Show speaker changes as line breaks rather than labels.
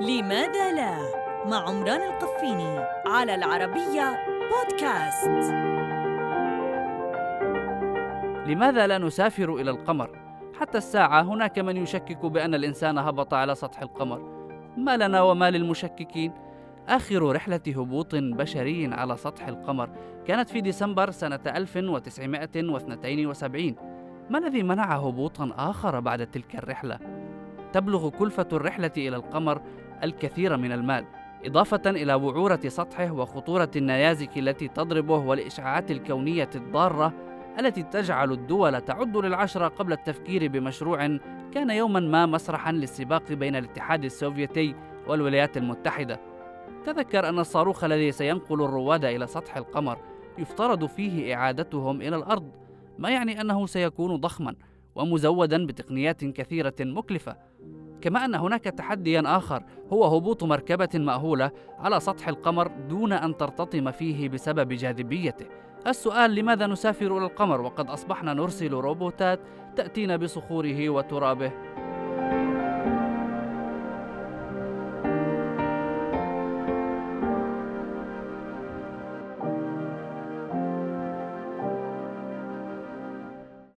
لماذا لا؟ مع عمران القفيني على العربية بودكاست.
لماذا لا نسافر إلى القمر؟ حتى الساعة هناك من يشكك بأن الإنسان هبط على سطح القمر. ما لنا وما للمشككين؟ آخر رحلة هبوط بشري على سطح القمر كانت في ديسمبر سنة 1972 ما الذي منع هبوطا آخر بعد تلك الرحلة؟ تبلغ كلفة الرحلة إلى القمر الكثير من المال إضافة إلى وعورة سطحه وخطورة النيازك التي تضربه والإشعاعات الكونية الضارة التي تجعل الدول تعد للعشرة قبل التفكير بمشروع كان يوما ما مسرحا للسباق بين الاتحاد السوفيتي والولايات المتحدة. تذكر أن الصاروخ الذي سينقل الرواد إلى سطح القمر يفترض فيه إعادتهم إلى الأرض ما يعني أنه سيكون ضخما ومزودا بتقنيات كثيرة مكلفة. كما أن هناك تحديا آخر هو هبوط مركبة مأهولة على سطح القمر دون أن ترتطم فيه بسبب جاذبيته. السؤال لماذا نسافر إلى القمر وقد أصبحنا نرسل روبوتات تأتينا بصخوره وترابه؟